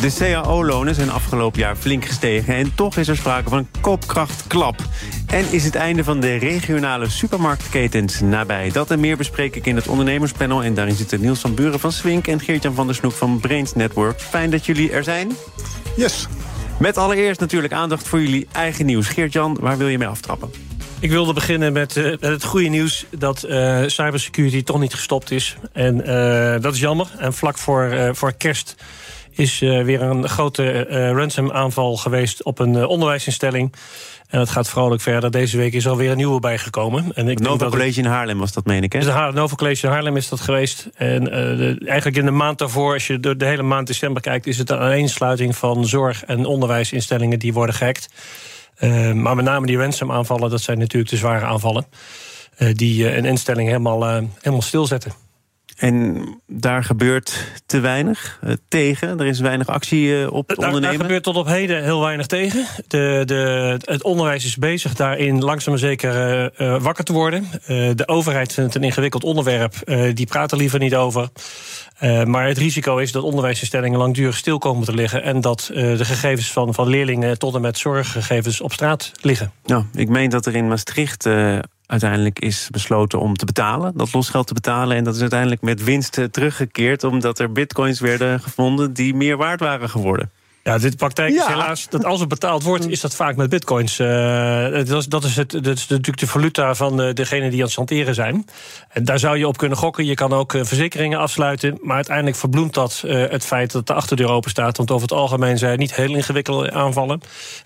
De cao-lonen zijn afgelopen jaar flink gestegen... en toch is er sprake van een koopkrachtklap. En is het einde van de regionale supermarktketens nabij. Dat en meer bespreek ik in het ondernemerspanel... en daarin zitten Niels van Buren van Swink... en Geert-Jan van der Snoek van Brains Network. Fijn dat jullie er zijn. Yes. Met allereerst natuurlijk aandacht voor jullie eigen nieuws. Geert-Jan, waar wil je mee aftrappen? Ik wilde beginnen met, uh, met het goede nieuws dat uh, cybersecurity toch niet gestopt is. En uh, dat is jammer. En vlak voor, voor kerst is weer een grote ransom-aanval geweest op een onderwijsinstelling. En het gaat vrolijk verder. Deze week is er alweer een nieuwe bijgekomen. En ik Nova College in Haarlem was dat, meen ik, hè? De Nova College in Haarlem is dat geweest. En de, eigenlijk in de maand daarvoor, als je de, de hele maand december kijkt... is het een aaneensluiting van zorg- en onderwijsinstellingen die worden gehackt. Uh, maar met name die ransom-aanvallen, dat zijn natuurlijk de zware aanvallen. Uh, die uh, een instelling helemaal, helemaal stilzetten. En daar gebeurt te weinig tegen. Er is weinig actie op het ondernemen. Daar gebeurt tot op heden heel weinig tegen. De, de, het onderwijs is bezig daarin langzaam maar zeker uh, wakker te worden. De overheid vindt het een ingewikkeld onderwerp. Die praat er liever niet over. Maar het risico is dat onderwijsinstellingen langdurig stil komen te liggen. En dat de gegevens van, van leerlingen tot en met zorggegevens op straat liggen. Ja, ik meen dat er in Maastricht uiteindelijk is besloten om te betalen, dat losgeld te betalen. En dat is uiteindelijk met winst teruggekeerd, omdat er bitcoins werden gevonden die meer waard waren geworden. Ja, dit praktijk is helaas dat als er betaald wordt, is dat vaak met bitcoins. Uh, dat, is, dat, is het, dat is natuurlijk de valuta van uh, degene die aan het chanteren zijn. En daar zou je op kunnen gokken. Je kan ook uh, verzekeringen afsluiten. Maar uiteindelijk verbloemt dat het feit dat de achterdeur open staat. Want over het algemeen zijn niet heel ingewikkelde aanvallen.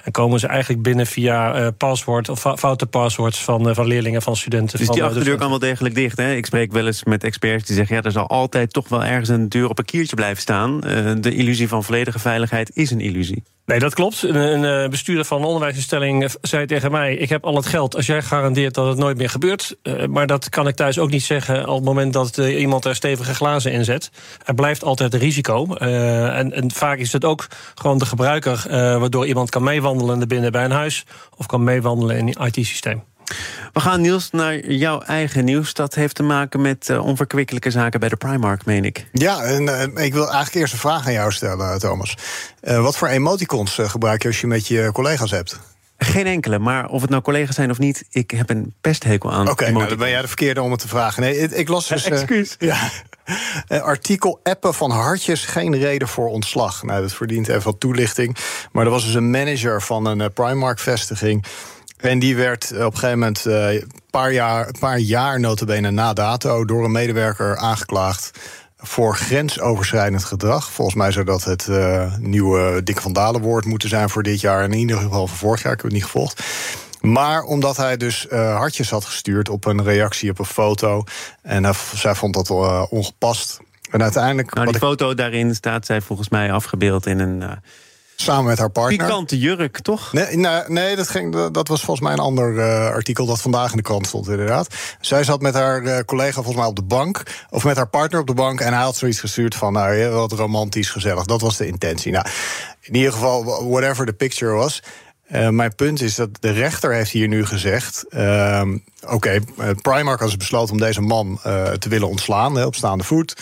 En komen ze eigenlijk binnen via paswoord of foute passwords van, van leerlingen, van studenten. Dus van, die achterdeur kan wel degelijk dicht. Hè? Ik spreek wel eens met experts die zeggen... ja, er zal altijd toch wel ergens een deur op een kiertje blijven staan. de illusie van volledige veiligheid is een illusie. Nee, dat klopt. Een, een bestuurder van een onderwijsinstelling zei tegen mij... ik heb al het geld als jij garandeert dat het nooit meer gebeurt. Uh, maar dat kan ik thuis ook niet zeggen... op het moment dat iemand er stevige glazen in zet. Er blijft altijd een risico. En, en, vaak is het ook gewoon de gebruiker... waardoor iemand kan meewandelen binnen bij een huis... of kan meewandelen in een IT-systeem. We gaan, Niels, naar jouw eigen nieuws. Dat heeft te maken met uh, onverkwikkelijke zaken bij de Primark, meen ik. Ja, en uh, ik wil eigenlijk eerst een vraag aan jou stellen, Thomas. Uh, wat voor emoticons gebruik je als je met je collega's hebt? Geen enkele, maar of het nou collega's zijn of niet, ik heb een pesthekel aan. Oké, okay, nou, dan ben jij de verkeerde om het te vragen. Nee, ik, ik las dus. Excuus. ja. artikel appen van hartjes, geen reden voor ontslag. Nou, dat verdient even wat toelichting. Maar er was dus een manager van een Primark-vestiging. En die werd op een gegeven moment een uh, paar jaar, paar jaar notabene na dato... door een medewerker aangeklaagd voor grensoverschrijdend gedrag. Volgens mij zou dat het uh, nieuwe Dick van Dalen woord moeten zijn voor dit jaar. In ieder geval voor vorig jaar, ik heb het niet gevolgd. Maar omdat hij dus uh, hartjes had gestuurd op een reactie op een foto... en hij, zij vond dat ongepast. En uiteindelijk... Nou, die foto daarin staat zij volgens mij afgebeeld in een... Samen met haar partner. Pikante jurk, toch? Nee, nee, nee dat, ging, dat was volgens mij een ander uh, artikel dat vandaag in de krant stond, inderdaad. Zij zat met haar uh, collega volgens mij op de bank, of met haar partner op de bank, en hij had zoiets gestuurd van, nou, wat romantisch, gezellig. Dat was de intentie. Nou, in ieder geval, whatever the picture was. Uh, mijn punt is dat de rechter heeft hier nu gezegd... Uh, oké, okay, Primark had besloten om deze man uh, te willen ontslaan hè, op staande voet.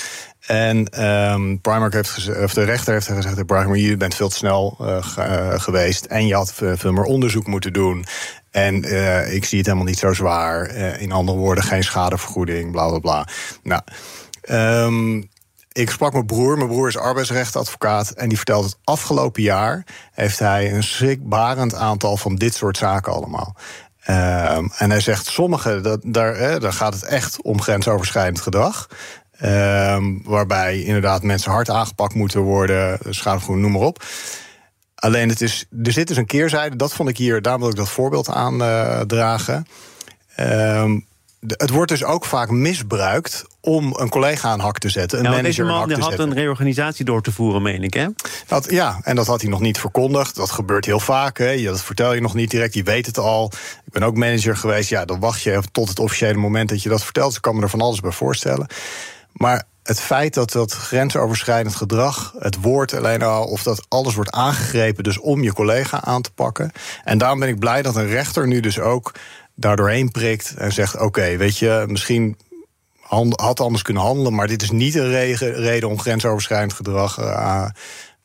En um, Primark heeft of de rechter heeft gezegd: Primark, je bent veel te snel geweest en je had veel meer onderzoek moeten doen. En ik zie het helemaal niet zo zwaar. In andere woorden, geen schadevergoeding, bla bla bla. Nou, um, ik sprak mijn broer. Mijn broer is arbeidsrechtadvocaat. En die vertelt het afgelopen jaar heeft hij een schrikbarend aantal van dit soort zaken allemaal. Um, en hij zegt, sommige, dat, daar, daar gaat het echt om grensoverschrijdend gedrag. Um, waarbij inderdaad mensen hard aangepakt moeten worden, schadevergoeding, noem maar op. Alleen het is, er zit dus een keerzijde, dat vond ik hier, daar wil ik dat voorbeeld aan dragen. Um, het wordt dus ook vaak misbruikt om een collega aan hak te zetten. Een ja, manager deze man had zetten. een reorganisatie door te voeren, meen ik, hè? Dat, ja, en dat had hij nog niet verkondigd. Dat gebeurt heel vaak. Hè. Dat vertel je nog niet direct. Je weet het al. Ik ben ook manager geweest. Ja, dan wacht je tot het officiële moment dat je dat vertelt. Dus ik kan me er van alles bij voorstellen. Maar het feit dat dat grensoverschrijdend gedrag, het woord alleen al, of dat alles wordt aangegrepen, dus om je collega aan te pakken. En daarom ben ik blij dat een rechter nu dus ook daardoorheen prikt en zegt: Oké, weet je, misschien had anders kunnen handelen, maar dit is niet een reden om grensoverschrijdend gedrag uh,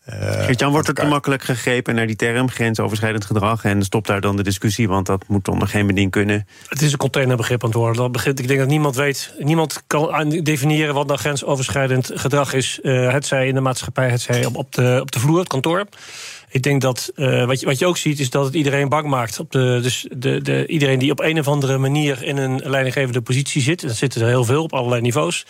uh, Geert-Jan, wordt er te makkelijk gegrepen naar die term grensoverschrijdend gedrag en stopt daar dan de discussie, want dat moet onder geen beding kunnen? Het is een containerbegrip aan het worden. Dat begint, ik denk dat niemand weet, niemand kan definiëren wat nou grensoverschrijdend gedrag is. Uh, het zij in de maatschappij, het zij op, op, de, op de vloer, het kantoor. Ik denk dat uh, wat, je, wat je ook ziet, is dat het iedereen bang maakt. Op de, dus de, de, iedereen die op een of andere manier in een leidinggevende positie zit, en dat zitten er heel veel op allerlei niveaus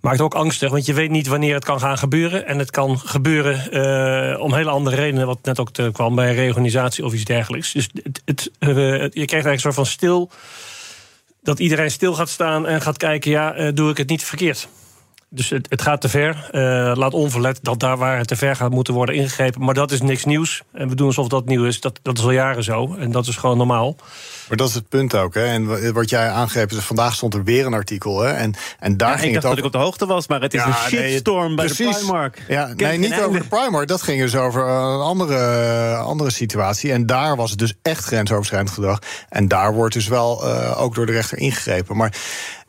maakt ook angstig, want je weet niet wanneer het kan gaan gebeuren. En het kan gebeuren uh, om hele andere redenen, wat net ook te kwam bij een reorganisatie of iets dergelijks. Dus het, uh, je krijgt eigenlijk een soort van stil. Dat iedereen stil gaat staan en gaat kijken, ja, doe ik het niet verkeerd? Dus het, het gaat te ver. Uh, laat onverlet dat daar waar het te ver gaat moeten worden ingegrepen. Maar dat is niks nieuws. En we doen alsof dat nieuw is. Dat, dat is al jaren zo. En dat is gewoon normaal. Maar dat is het punt ook. Hè? En wat jij aangeeft, is vandaag stond er weer een artikel. Hè? En, en daar ja, ging ik dacht het dat ik op de hoogte was, maar het is een shitstorm nee, bij precies. de Primark. Ja, nee, niet over de Primark. Dat ging dus over een andere, andere situatie. En daar was het dus echt grensoverschrijdend gedrag. En daar wordt dus wel uh, ook door de rechter ingegrepen. Maar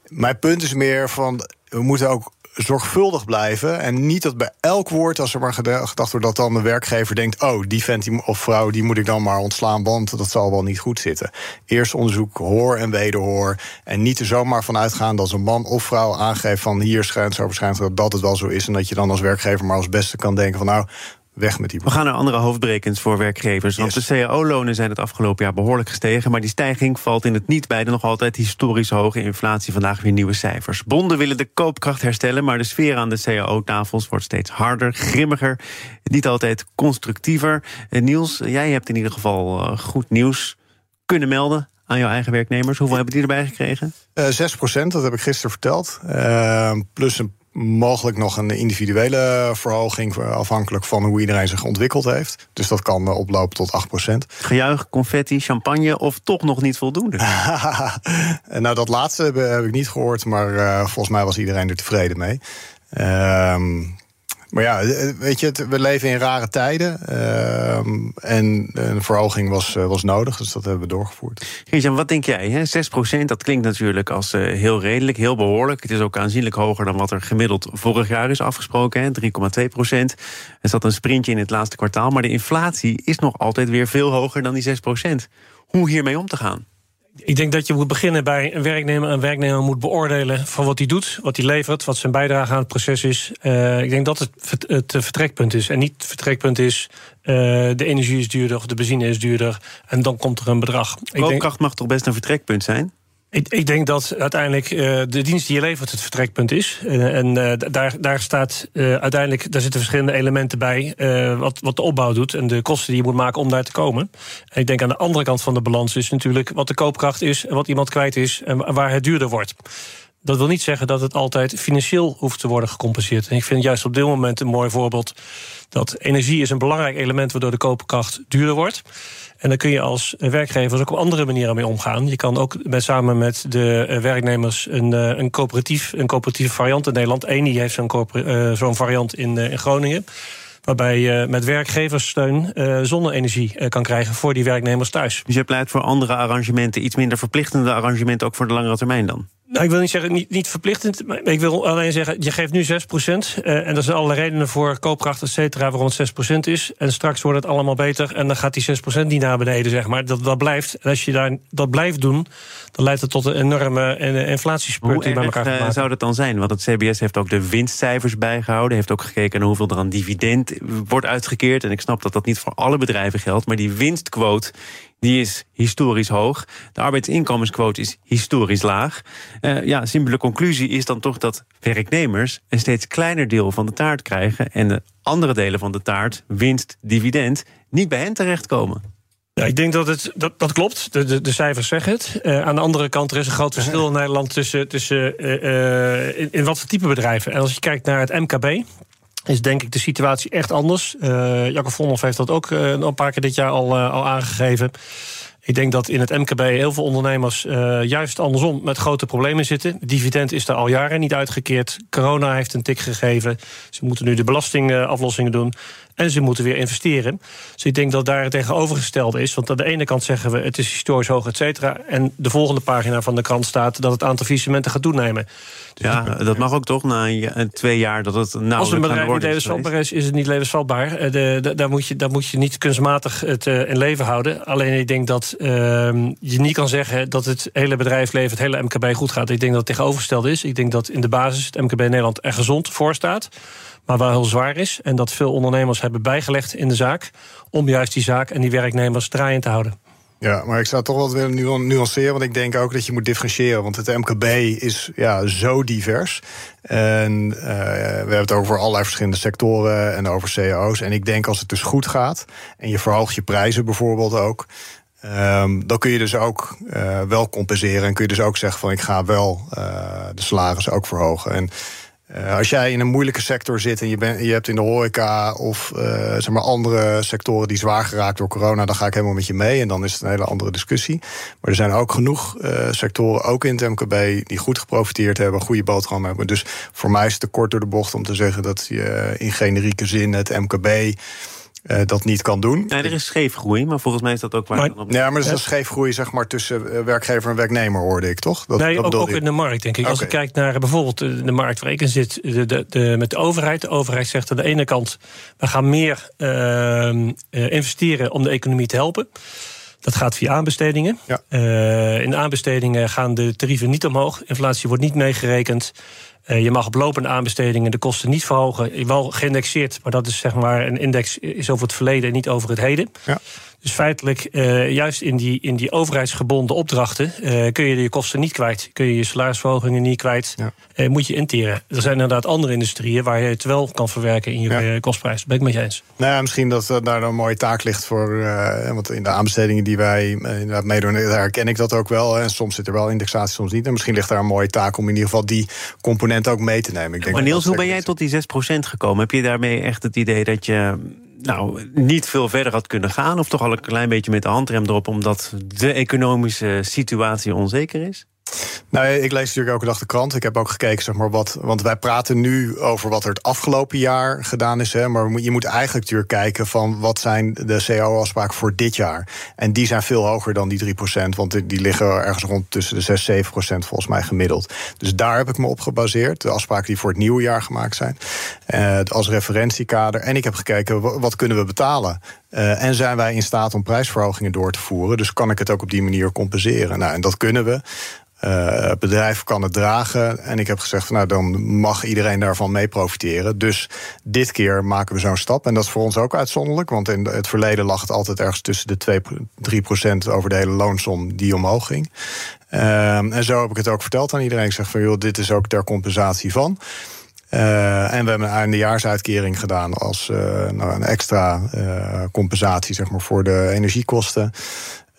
mijn punt is meer van. We moeten ook zorgvuldig blijven. En niet dat bij elk woord, als er maar gedacht wordt dat dan de werkgever denkt: oh, die vent of vrouw, die moet ik dan maar ontslaan, want dat zal wel niet goed zitten. Eerst onderzoek, hoor en wederhoor. En niet er zomaar van uitgaan dat een man of vrouw aangeeft van hier schijnt zo waarschijnlijk dat het wel zo is. En dat je dan als werkgever maar als beste kan denken van nou, weg met die. We gaan naar andere hoofdbrekens voor werkgevers. Want de cao-lonen zijn het afgelopen jaar behoorlijk gestegen. Maar die stijging valt in het niet bij de nog altijd historisch hoge inflatie. Vandaag weer nieuwe cijfers. Bonden willen de koopkracht herstellen. Maar de sfeer aan de cao-tafels wordt steeds harder, grimmiger. Niet altijd constructiever. Eh, Niels, jij hebt in ieder geval eh, goed nieuws kunnen melden aan jouw eigen werknemers. Hoeveel hebben die erbij gekregen? Uh, eh, 6 procent, dat heb ik gisteren verteld. Uh, plus een mogelijk nog een individuele verhoging... afhankelijk van hoe iedereen zich ontwikkeld heeft. Dus dat kan eh, oplopen tot 8% Gejuich, confetti, champagne of toch nog niet voldoende? nou, dat laatste heb, heb, ik niet gehoord... maar uh, volgens mij was iedereen er tevreden mee. Ehm maar ja, eh, weet je, we leven in rare tijden. Uh, en een verhoging was, eh, was nodig, dus dat hebben we doorgevoerd. Geert-Jan, wat denk jij? Hè? 6% dat klinkt natuurlijk als uh, heel redelijk, heel behoorlijk. Het is ook aanzienlijk hoger dan wat er gemiddeld vorig jaar is afgesproken. 3,2 procent. Er zat een sprintje in het laatste kwartaal. Maar de inflatie is nog altijd weer veel hoger dan die 6% Hoe hiermee om te gaan? Ik denk dat je moet beginnen bij een werknemer. Een werknemer moet beoordelen van wat hij doet, wat hij levert, wat zijn bijdrage aan het proces is. Uh, ik denk dat het, het vertrekpunt is. En niet het vertrekpunt is uh, de energie is duurder of de benzine is duurder. En dan komt er een bedrag. Koopkracht denk, mag toch best een vertrekpunt zijn? Ik, ik, denk dat uiteindelijk uh, de dienst die je levert het vertrekpunt is. En uh, daar, daar staat uiteindelijk, daar zitten verschillende elementen bij. wat, wat de opbouw doet en de kosten die je moet maken om daar te komen. En ik denk aan de andere kant van de balans is natuurlijk wat de koopkracht is en wat iemand kwijt is en waar het duurder wordt. Dat wil niet zeggen dat het altijd financieel hoeft te worden gecompenseerd. En ik vind juist op dit moment een mooi voorbeeld dat energie is een belangrijk element waardoor de koopkracht duurder wordt. En dan kun je als werkgever ook op andere manieren mee omgaan. Je kan ook met, samen met de eh, werknemers een, eh, een, coöperatief, een coöperatieve variant in Nederland. Eni heeft zo'n zo'n variant in, in Groningen. Waarbij je met werkgeverssteun uh, zonne-energie kan krijgen voor die werknemers thuis. Dus je pleit voor andere arrangementen, iets minder verplichtende arrangementen ook voor de langere termijn dan? Nou, ik wil niet zeggen niet, niet verplichtend. Maar ik wil alleen zeggen, je geeft nu 6%. Uh, en er zijn alle redenen voor koopkracht, et cetera, waarom het 6% is. En straks wordt het allemaal beter. En dan gaat die 6% niet naar beneden, zeg maar. Dat, dat blijft. En als je daar, dat blijft doen, dan leidt het tot een enorme inflatiespurt die bij elkaar gaat maken. zou dat dan zijn? Want het CBS heeft ook de winstcijfers bijgehouden. Heeft ook gekeken naar hoeveel er aan dividend wordt uitgekeerd. En ik snap dat dat niet voor alle bedrijven geldt. Maar die winstquote die is historisch hoog. De arbeidsinkomensquote is historisch laag. Uh, ja, simpele conclusie is dan toch dat werknemers een steeds kleiner deel van de taart krijgen en de andere delen van de taart, winst, dividend, niet bij hen terechtkomen. Ja, ik denk dat het dat, dat klopt. De, de, de cijfers zeggen het. Uh, aan de andere kant, er is een groot verschil in Nederland tussen, tussen in, in, wat voor type bedrijven. En als je kijkt naar het MKB, is denk ik de situatie echt anders. Uh, Jacob Vonhoff heeft dat ook uh, een paar keer dit jaar al, uh, al aangegeven. Ik denk dat in het MKB heel veel ondernemers juist andersom met grote problemen zitten. dividend is er al jaren niet uitgekeerd. Corona heeft een tik gegeven. Ze moeten nu de belastingaflossingen doen. En ze moeten weer investeren. Dus ik denk dat daar het tegenovergestelde is. Want aan de ene kant zeggen we het is historisch hoog, et cetera. En de volgende pagina van de krant staat dat het aantal faillissementen gaat toenemen. Dus ja, dat mag ook toch na een, twee jaar dat het nou Als een bedrijf niet levensvatbaar is, is het niet levensvatbaar. Eh, de, de, daar, moet je, daar moet je niet kunstmatig het uh, in leven houden. Alleen ik denk dat uh, je niet kan zeggen dat het hele bedrijfsleven, het hele MKB goed gaat. Ik denk dat het tegenovergestelde is. Ik denk dat in de basis het MKB Nederland er gezond voor staat maar wel heel zwaar is. En dat veel ondernemers hebben bijgelegd in de zaak om juist die zaak en die werknemers draaiend te houden. Ja, maar ik zou toch wel willen nuanceren, want ik denk ook dat je moet differentiëren. Want het MKB is ja, zo divers. En uh, we hebben het over allerlei verschillende sectoren en over cao's. En ik denk als het dus goed gaat en je verhoogt je prijzen bijvoorbeeld ook. Um, dan kun je dus ook uh, wel compenseren. En kun je dus ook zeggen van ik ga wel uh, de salarissen ook verhogen. En uh, als jij in een moeilijke sector zit en je, ben, je hebt in de horeca of uh, zeg maar andere sectoren die zwaar geraakt door corona, dan ga ik helemaal met je mee en dan is het een hele andere discussie. Maar er zijn ook genoeg uh, sectoren, ook in het MKB, die goed geprofiteerd hebben, goede boterham hebben. Dus voor mij is het te kort door de bocht om te zeggen dat je in generieke zin het MKB uh, dat niet kan doen. Nee, er is scheefgroei, maar volgens mij is dat ook waar. Maar, op... Ja, maar er is een scheefgroei zeg maar, tussen eh, werkgever en werknemer, hoorde ik, toch? Dat, nee, dat ook, ook in de markt, denk ik. Okay. Als je kijkt naar bijvoorbeeld de markt waar ik in zit, de, de, de, met de overheid. De overheid zegt aan de ene kant, we gaan meer uh, investeren om de economie te helpen. Dat gaat via aanbestedingen. Ja. Uh, in aanbestedingen gaan de tarieven niet omhoog. Inflatie wordt niet meegerekend. Uh, je mag op lopende aanbestedingen de kosten niet verhogen. Wel geïndexeerd, maar dat is zeg maar een index is over het verleden en niet over het heden. Ja. Dus feitelijk, uh, juist in die, in die overheidsgebonden opdrachten, uh, kun je je kosten niet kwijt. Kun je je salarisverhogingen niet kwijt. Ja. Uh, moet je interen. Er zijn inderdaad andere industrieën waar je het wel kan verwerken in je ja. kostprijs. Dat ben ik met je eens. Nou ja, misschien dat daar een mooie taak ligt voor. want in de aanbestedingen die wij inderdaad meedoen, daar herken ik dat ook wel. En soms zit er wel indexatie, soms niet. En misschien ligt daar een mooie taak om in ieder geval die component ook mee te nemen. Ik denk maar Niels, hoe ben jij tot die 6% gekomen? Heb je daarmee echt het idee dat je nou, niet veel verder had kunnen gaan? Of toch al een klein beetje met de handrem erop, omdat de economische situatie onzeker is? Nou, ik lees natuurlijk elke dag de krant. Ik heb ook gekeken, zeg maar, wat. Want wij praten nu over wat er het afgelopen jaar gedaan is. Hè, maar je moet eigenlijk natuurlijk kijken van wat zijn de CAO-afspraken voor dit jaar. En die zijn veel hoger dan die 3%. Want die liggen ergens rond tussen de 6, 7% volgens mij gemiddeld. Dus daar heb ik me op gebaseerd. De afspraken die voor het nieuwe jaar gemaakt zijn. Uh, als referentiekader. En ik heb gekeken, wat kunnen we betalen? Uh, en zijn wij in staat om prijsverhogingen door te voeren? Dus kan ik het ook op die manier compenseren? Nou, en dat kunnen we. Uh, bedrijf kan het dragen. En ik heb gezegd, van, nou, dan mag iedereen daarvan mee profiteren. Dus dit keer maken we zo'n stap. En dat is voor ons ook uitzonderlijk. Want in het verleden lag het altijd ergens tussen de 2, 3 procent over de hele loonsom die omhoog ging. Uh, en zo heb ik het ook verteld aan iedereen. Ik zeg van, joh, dit is ook ter compensatie van. Uh, en we hebben een eindejaarsuitkering gedaan als uh, nou, een extra compensatie zeg maar, voor de energiekosten.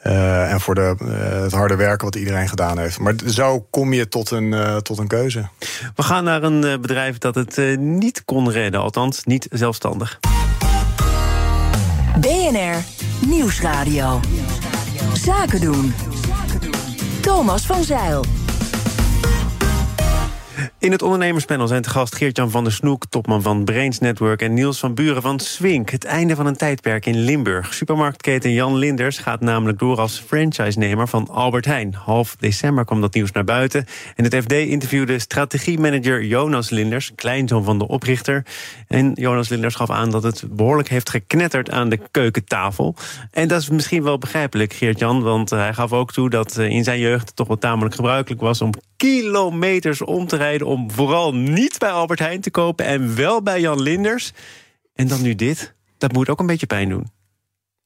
Uh, en voor de, uh, het harde werken wat iedereen gedaan heeft. Maar zo kom je tot een, uh, tot een keuze. We gaan naar een bedrijf dat het niet kon redden, althans niet zelfstandig. BNR Nieuwsradio. Zaken doen. Thomas van Zeil. In het ondernemerspanel zijn te gast Geert-Jan van der Snoek... topman van Brains Network en Niels van Buren van Swink. Het einde van een tijdperk in Limburg. Supermarktketen Jan Linders gaat namelijk door als franchise-nemer van Albert Heijn. Half december kwam dat nieuws naar buiten. En het FD interviewde strategiemanager Jonas Linders... kleinzoon van de oprichter. En Jonas Linders gaf aan dat het behoorlijk heeft geknetterd aan de keukentafel. En dat is misschien wel begrijpelijk, Geert-Jan... want hij gaf ook toe dat eh, in zijn jeugd het toch wel tamelijk gebruikelijk was... om kilometers om te rijden om vooral niet bij Albert Heijn te kopen en wel bij Jan Linders. En dan nu dit. Dat moet ook een beetje pijn doen.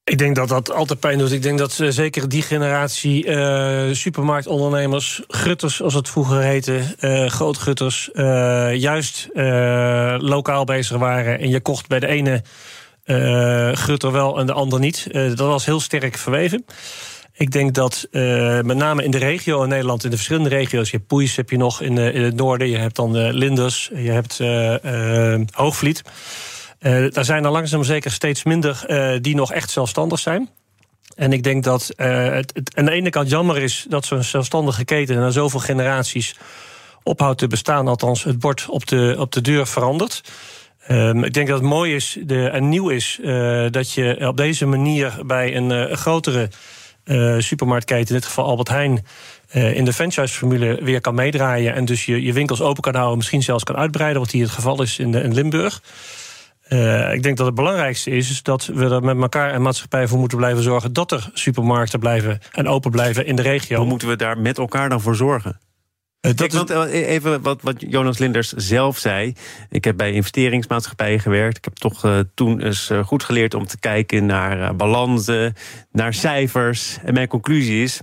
Ik denk dat dat altijd pijn doet. Ik denk dat uh, zeker die generatie uh, supermarktondernemers, grutters als het vroeger heette, uh, grootgutters, juist lokaal bezig waren. En je kocht bij de ene grutter wel en de ander niet. dat was heel sterk verweven. Ik denk dat uh, met name in de regio in Nederland, in de verschillende regio's, je hebt Poeis heb je nog in, uh, in het noorden, je hebt dan uh, Linders, je hebt Hoogvliet. daar zijn er langzaam zeker steeds minder die nog echt zelfstandig zijn. En ik denk dat het, het, aan de ene kant jammer is dat zo'n zelfstandige keten na zoveel generaties ophoudt te bestaan, althans het bord op de, op de deur verandert. Um, ik denk dat het mooi is de, en nieuw is dat je op deze manier bij een grotere uh, supermarktketen, in dit geval Albert Heijn, in de franchise-formule weer kan meedraaien. En dus je, je winkels open kan houden, misschien zelfs kan uitbreiden, wat hier het geval is in, in Limburg. ik denk dat het belangrijkste is, is dat we er met elkaar en maatschappij voor moeten blijven zorgen dat er supermarkten blijven en open blijven in de regio. Hoe moeten we daar met elkaar dan voor zorgen? Eh, Kijk, want eh, even wat, wat Jonas Linders zelf zei. Ik heb bij investeringsmaatschappijen gewerkt. Ik heb toch uh, toen eens goed geleerd om te kijken naar balansen, naar cijfers. En mijn conclusie is: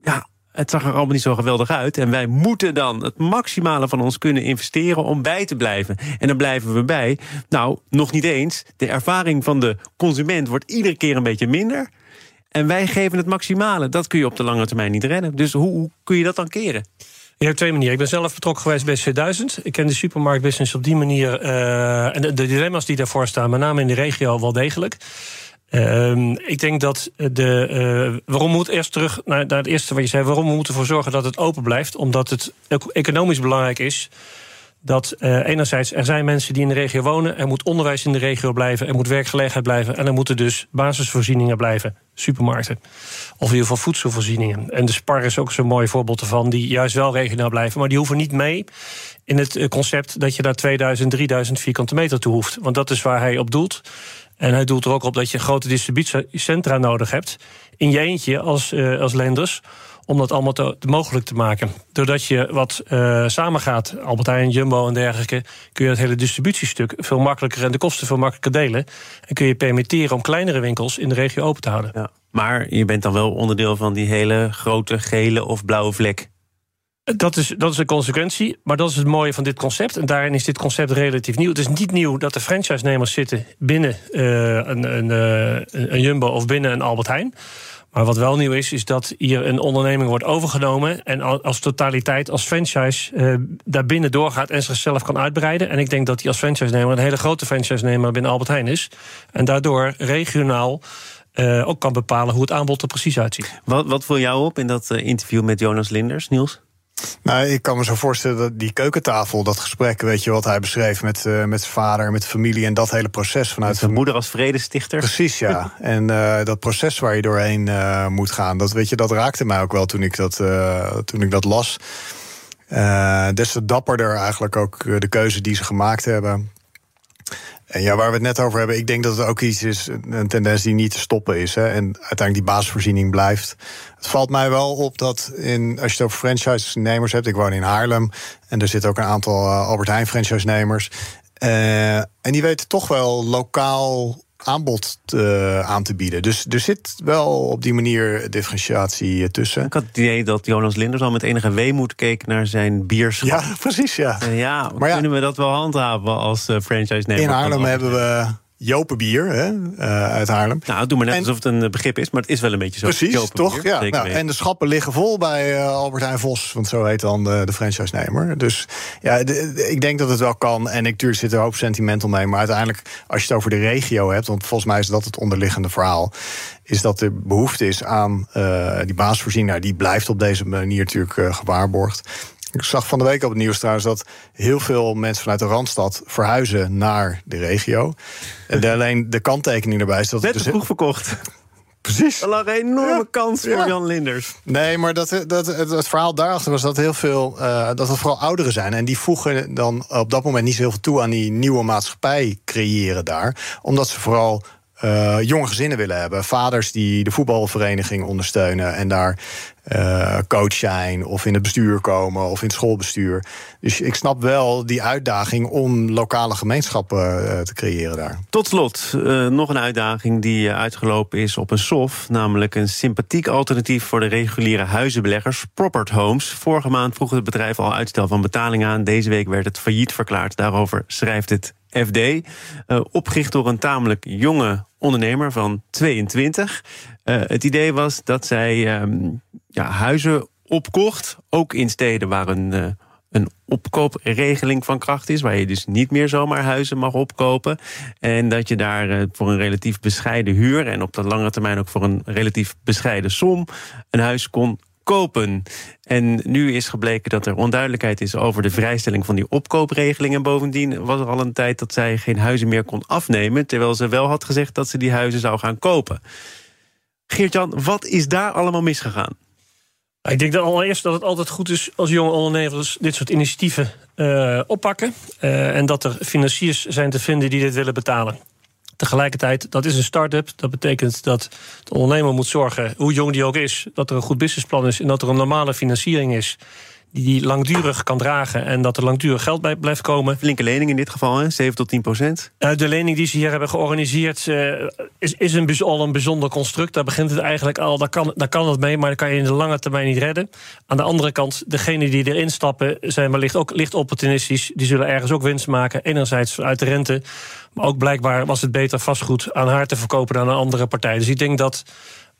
ja, het zag er allemaal niet zo geweldig uit. En wij moeten dan het maximale van ons kunnen investeren om bij te blijven. En dan blijven we bij. Nou, nog niet eens. De ervaring van de consument wordt iedere keer een beetje minder. En wij geven het maximale. Dat kun je op de lange termijn niet redden. Dus hoe, hoe kun je dat dan keren? Je hebt twee manieren. Ik ben zelf betrokken geweest bij C1000. Ik ken de supermarktbusiness op die manier. Uh, en de, dilemma's die daarvoor staan, met name in de regio, wel degelijk. Uh, ik denk dat de. Uh, waarom moet eerst terug naar, naar het eerste wat je zei? Waarom we moeten ervoor zorgen dat het open blijft? Omdat het economisch belangrijk is dat uh, enerzijds er zijn mensen die in de regio wonen, er moet onderwijs in de regio blijven, er moet werkgelegenheid blijven en er moeten dus basisvoorzieningen blijven, supermarkten. Of in ieder geval voedselvoorzieningen. En de Spar is ook zo'n mooi voorbeeld ervan, die juist wel regionaal blijven, maar die hoeven niet mee in het eh, concept dat je daar 2000, 3000 vierkante meter toe hoeft. Want dat is waar hij op doelt. En hij doelt er ook op dat je grote distributiecentra nodig hebt. In je eentje als, uh, als lenders om dat allemaal te, mogelijk te maken. Doordat je wat uh, samengaat, Albert Heijn, Jumbo en dergelijke... kun je het hele distributiestuk veel makkelijker... en de kosten veel makkelijker delen. En kun je permitteren om kleinere winkels in de regio open te houden. Ja, maar je bent dan wel onderdeel van die hele grote gele of blauwe vlek. Dat is, dat is een consequentie, maar dat is het mooie van dit concept. En daarin is dit concept relatief nieuw. Het is niet nieuw dat de franchise-nemers zitten binnen uh, een, een, uh, een Jumbo of binnen een Albert Heijn. Maar wat wel nieuw is, is dat hier een onderneming wordt overgenomen. En als totaliteit, als franchise, uh, daarbinnen doorgaat en zichzelf kan uitbreiden. En ik denk dat hij als franchise-nemer een hele grote franchise-nemer binnen Albert Heijn is. En daardoor regionaal. Uh, ook kan bepalen hoe het aanbod er precies uitziet. Wat, wat viel jou op in dat uh, interview met Jonas Linders, Niels? Nou, ik kan me zo voorstellen dat die keukentafel, dat gesprek, weet je wat hij beschreef met, uh, met zijn vader, met de familie en dat hele proces vanuit. zijn moeder als vredestichter. Precies, ja. en uh, dat proces waar je doorheen uh, moet gaan, dat weet je, dat raakte mij ook wel toen ik dat, toen ik dat las. des te dapperder eigenlijk ook de keuze die ze gemaakt hebben. En ja, waar we het net over hebben, ik denk dat het ook iets is, een tendens die niet te stoppen is. Hè, en uiteindelijk die basisvoorziening blijft. Het valt mij wel op dat in, als je het over franchise-nemers hebt, ik woon in Haarlem en er zitten ook een aantal uh, Albert Heijn franchise-nemers. Uh, en die weten toch wel lokaal aanbod te, aan te bieden. Dus er zit wel op die manier differentiatie tussen. Ik had het idee dat Jonas Linders al met enige weemoed keek naar zijn bierschap. Ja, precies, ja. ja, maar kunnen we dat wel handhaven als franchise-nemer? In Haarlem hebben we Jopenbier hè, uh, uit Haarlem. Nou, doe maar net alsof het een begrip is, maar het is wel een beetje zo. Precies, toch? Ja. Nou, en de schappen liggen vol bij uh, Albert Heijn Vos, want zo heet dan de, de franchise-nemer. Dus ja, ik denk dat het wel kan. En natuurlijk zit er een hoop sentimental mee. Maar uiteindelijk, als je het over de regio hebt, want volgens mij is dat het onderliggende verhaal, is dat er behoefte is aan uh, die basisvoorziening. Nou, die blijft op deze manier natuurlijk gewaarborgd. Ik zag van de week op het nieuws trouwens dat heel veel mensen vanuit de Randstad verhuizen naar de regio. En alleen de kanttekening erbij is dat het dus vroeg verkocht. Precies. Er lag een enorme kans voor Jan Linders. Nee, maar dat, dat, het, het verhaal daarachter was dat heel veel. Uh, dat het vooral ouderen zijn. En die voegen dan op dat moment niet zo heel veel toe aan die nieuwe maatschappij creëren daar. Omdat ze vooral uh, jonge gezinnen willen hebben. Vaders die de voetbalvereniging ondersteunen en daar uh, coach zijn of in het bestuur komen of in het schoolbestuur. Dus ik snap wel die uitdaging om lokale gemeenschappen uh, te creëren daar. Tot slot, nog een uitdaging die uitgelopen is op een SOF, namelijk een sympathiek alternatief voor de reguliere huizenbeleggers, Proppert Homes. Vorige maand vroeg het bedrijf al uitstel van betaling aan. Deze week werd het failliet verklaard. Daarover schrijft het FD. Uh, opgericht door een tamelijk jonge ondernemer van 22. Uh, het idee was dat zij um, ja, huizen opkocht, ook in steden waar een uh, een opkoopregeling van kracht is, waar je dus niet meer zomaar huizen mag opkopen. En dat je daar eh, voor een relatief bescheiden huur en op de lange termijn ook voor een relatief bescheiden som een huis kon En nu is gebleken dat er onduidelijkheid is over de vrijstelling van die opkoopregeling. En bovendien was er al een tijd dat zij geen huizen meer kon afnemen, terwijl ze wel had gezegd dat ze die huizen zou gaan kopen. Geert-Jan, wat is daar allemaal misgegaan? Ik denk dat allereerst dat het altijd goed is als jonge ondernemers dit soort initiatieven uh, oppakken. Uh, en dat er financiers zijn te vinden die dit willen betalen. Tegelijkertijd, dat is een start-up. Dat betekent dat de ondernemer moet zorgen, hoe jong die ook is, dat er een goed businessplan is en dat er een normale financiering is die die langdurig kan dragen en dat er langdurig geld bij blijft komen. Flinke lening in dit geval, hè? 7 tot 10 procent. Uh, de lening die ze hier hebben georganiseerd uh, is, is een, al een bijzonder construct. Daar begint het eigenlijk al, daar kan, daar kan het mee, maar dat kan je in de lange termijn niet redden. Aan de andere kant, degenen die erin stappen zijn wellicht ook licht opportunistisch. Die zullen ergens ook winst maken. Enerzijds uit de rente, maar ook blijkbaar was het beter vastgoed aan haar te verkopen dan aan een andere partij. Dus ik denk dat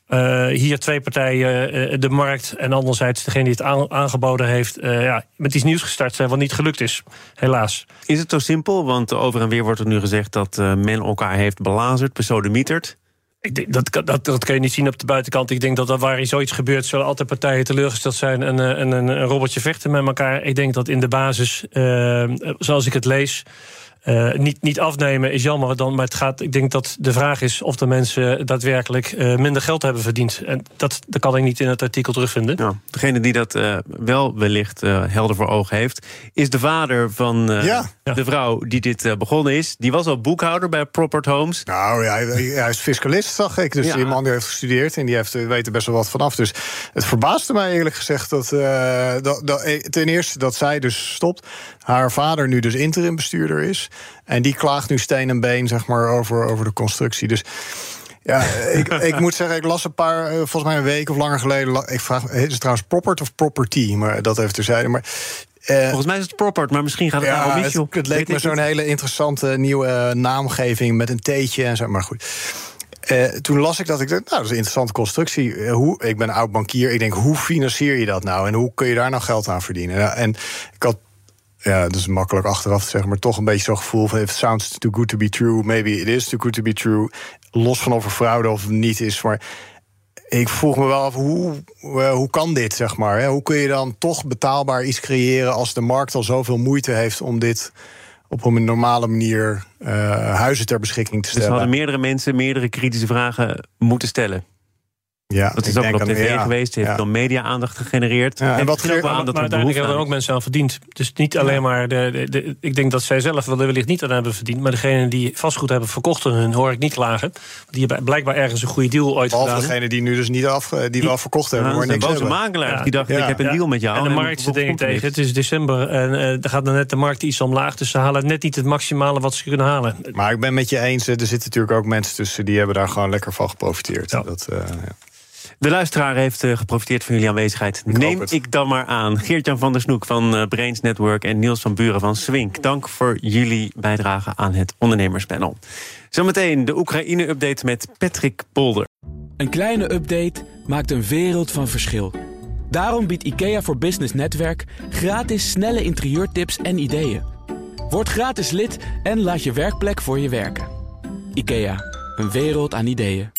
uh, hier twee partijen, uh, de markt en anderzijds degene die het aangeboden heeft, uh, ja, met iets nieuws gestart zijn wat niet gelukt is, helaas. Is het zo simpel? Want over en weer wordt er nu gezegd dat men elkaar heeft belazerd, besodemieterd. Ik denk, dat, dat, dat kun je niet zien op de buitenkant. Ik denk dat, dat waar zoiets gebeurt, zullen altijd partijen teleurgesteld zijn en, en, en een robotje vechten met elkaar. Ik denk dat in de basis, zoals ik het lees. Uh, niet, niet afnemen is jammer dan, maar het gaat, ik denk dat de vraag is of de mensen daadwerkelijk uh, minder geld hebben verdiend. En dat, dat kan ik niet in het artikel terugvinden. Nou, degene die dat uh, wel wellicht helder voor ogen heeft, is de vader van ja. de vrouw die dit begonnen is. Die was al boekhouder bij Propert Homes. Nou ja, hij, is fiscalist, zag ik. Dus ja. die man die heeft gestudeerd en die heeft, weet er best wel wat vanaf. Dus het verbaasde mij eerlijk gezegd dat, dat, dat ten eerste dat zij dus stopt. Haar vader nu dus interim bestuurder is. En die klaagt nu steen en been, zeg maar, over, over de constructie. Dus ja, ik, ik moet zeggen, ik las een paar, eh, volgens mij een week of langer geleden. Ik vraag, is het trouwens Propert of Property? Maar dat even terzijde. Maar uh, Volgens mij is het Propert, maar misschien gaat het ja, nou het, het leek me zo'n hele interessante nieuwe eh, naamgeving met een theetje en zo. Maar goed. Uh, toen las ik dat ik dacht, nou, dat is een interessante constructie. hoe, ik ben oud bankier. Ik denk, hoe financier je dat nou? En hoe kun je daar nou geld aan verdienen? en ik had ja, is makkelijk achteraf te zeggen, maar toch een beetje zo'n gevoel van: if it sounds too good to be true, maybe it is too good to be true. Los van of er fraude of niet is. Maar ik vroeg me wel af, hoe, uh, hoe kan dit, zeg maar? Hoe kun je dan toch betaalbaar iets creëren als de markt al zoveel moeite heeft om dit op een normale manier uh, huizen ter beschikking te stellen? Dus hadden meerdere mensen meerdere kritische vragen moeten stellen. Ja, dat is ook op tv geweest, heeft dan media-aandacht gegenereerd. en wat ook aan dat maar uiteindelijk hebben er ook mensen aan verdiend. Dus niet alleen maar. De, de, ik denk dat zij zelf wel wellicht niet aan hebben verdiend. Maar degene die vastgoed hebben verkocht, hun hoor ik niet klagen. Die hebben blijkbaar ergens een goede deal ooit Behalve gedaan. degene die nu dus niet af, eh, die, wel verkocht hebben. maar niks boze makelaar die dacht, ik heb een deal met jou. En de markt zit denk tegen. Het is december en uh, er gaat dan net de markt iets omlaag. Dus ze halen net niet het maximale wat ze kunnen halen. Maar ik ben met je eens, er zitten natuurlijk ook mensen tussen die hebben daar gewoon lekker van geprofiteerd. Dat, uh, de luisteraar heeft uh, geprofiteerd van jullie aanwezigheid. Neem ik dan maar aan. Geert-Jan van der Snoek van uh, Brains Network en Niels van Buren van Swink. Dank voor jullie bijdrage aan het ondernemerspanel. Zometeen de Oekraïne-update met Patrick Polder. Een kleine update maakt een wereld van verschil. Daarom biedt IKEA voor Business Netwerk gratis snelle interieurtips en ideeën. Word gratis lid en laat je werkplek voor je werken. IKEA, een wereld aan ideeën.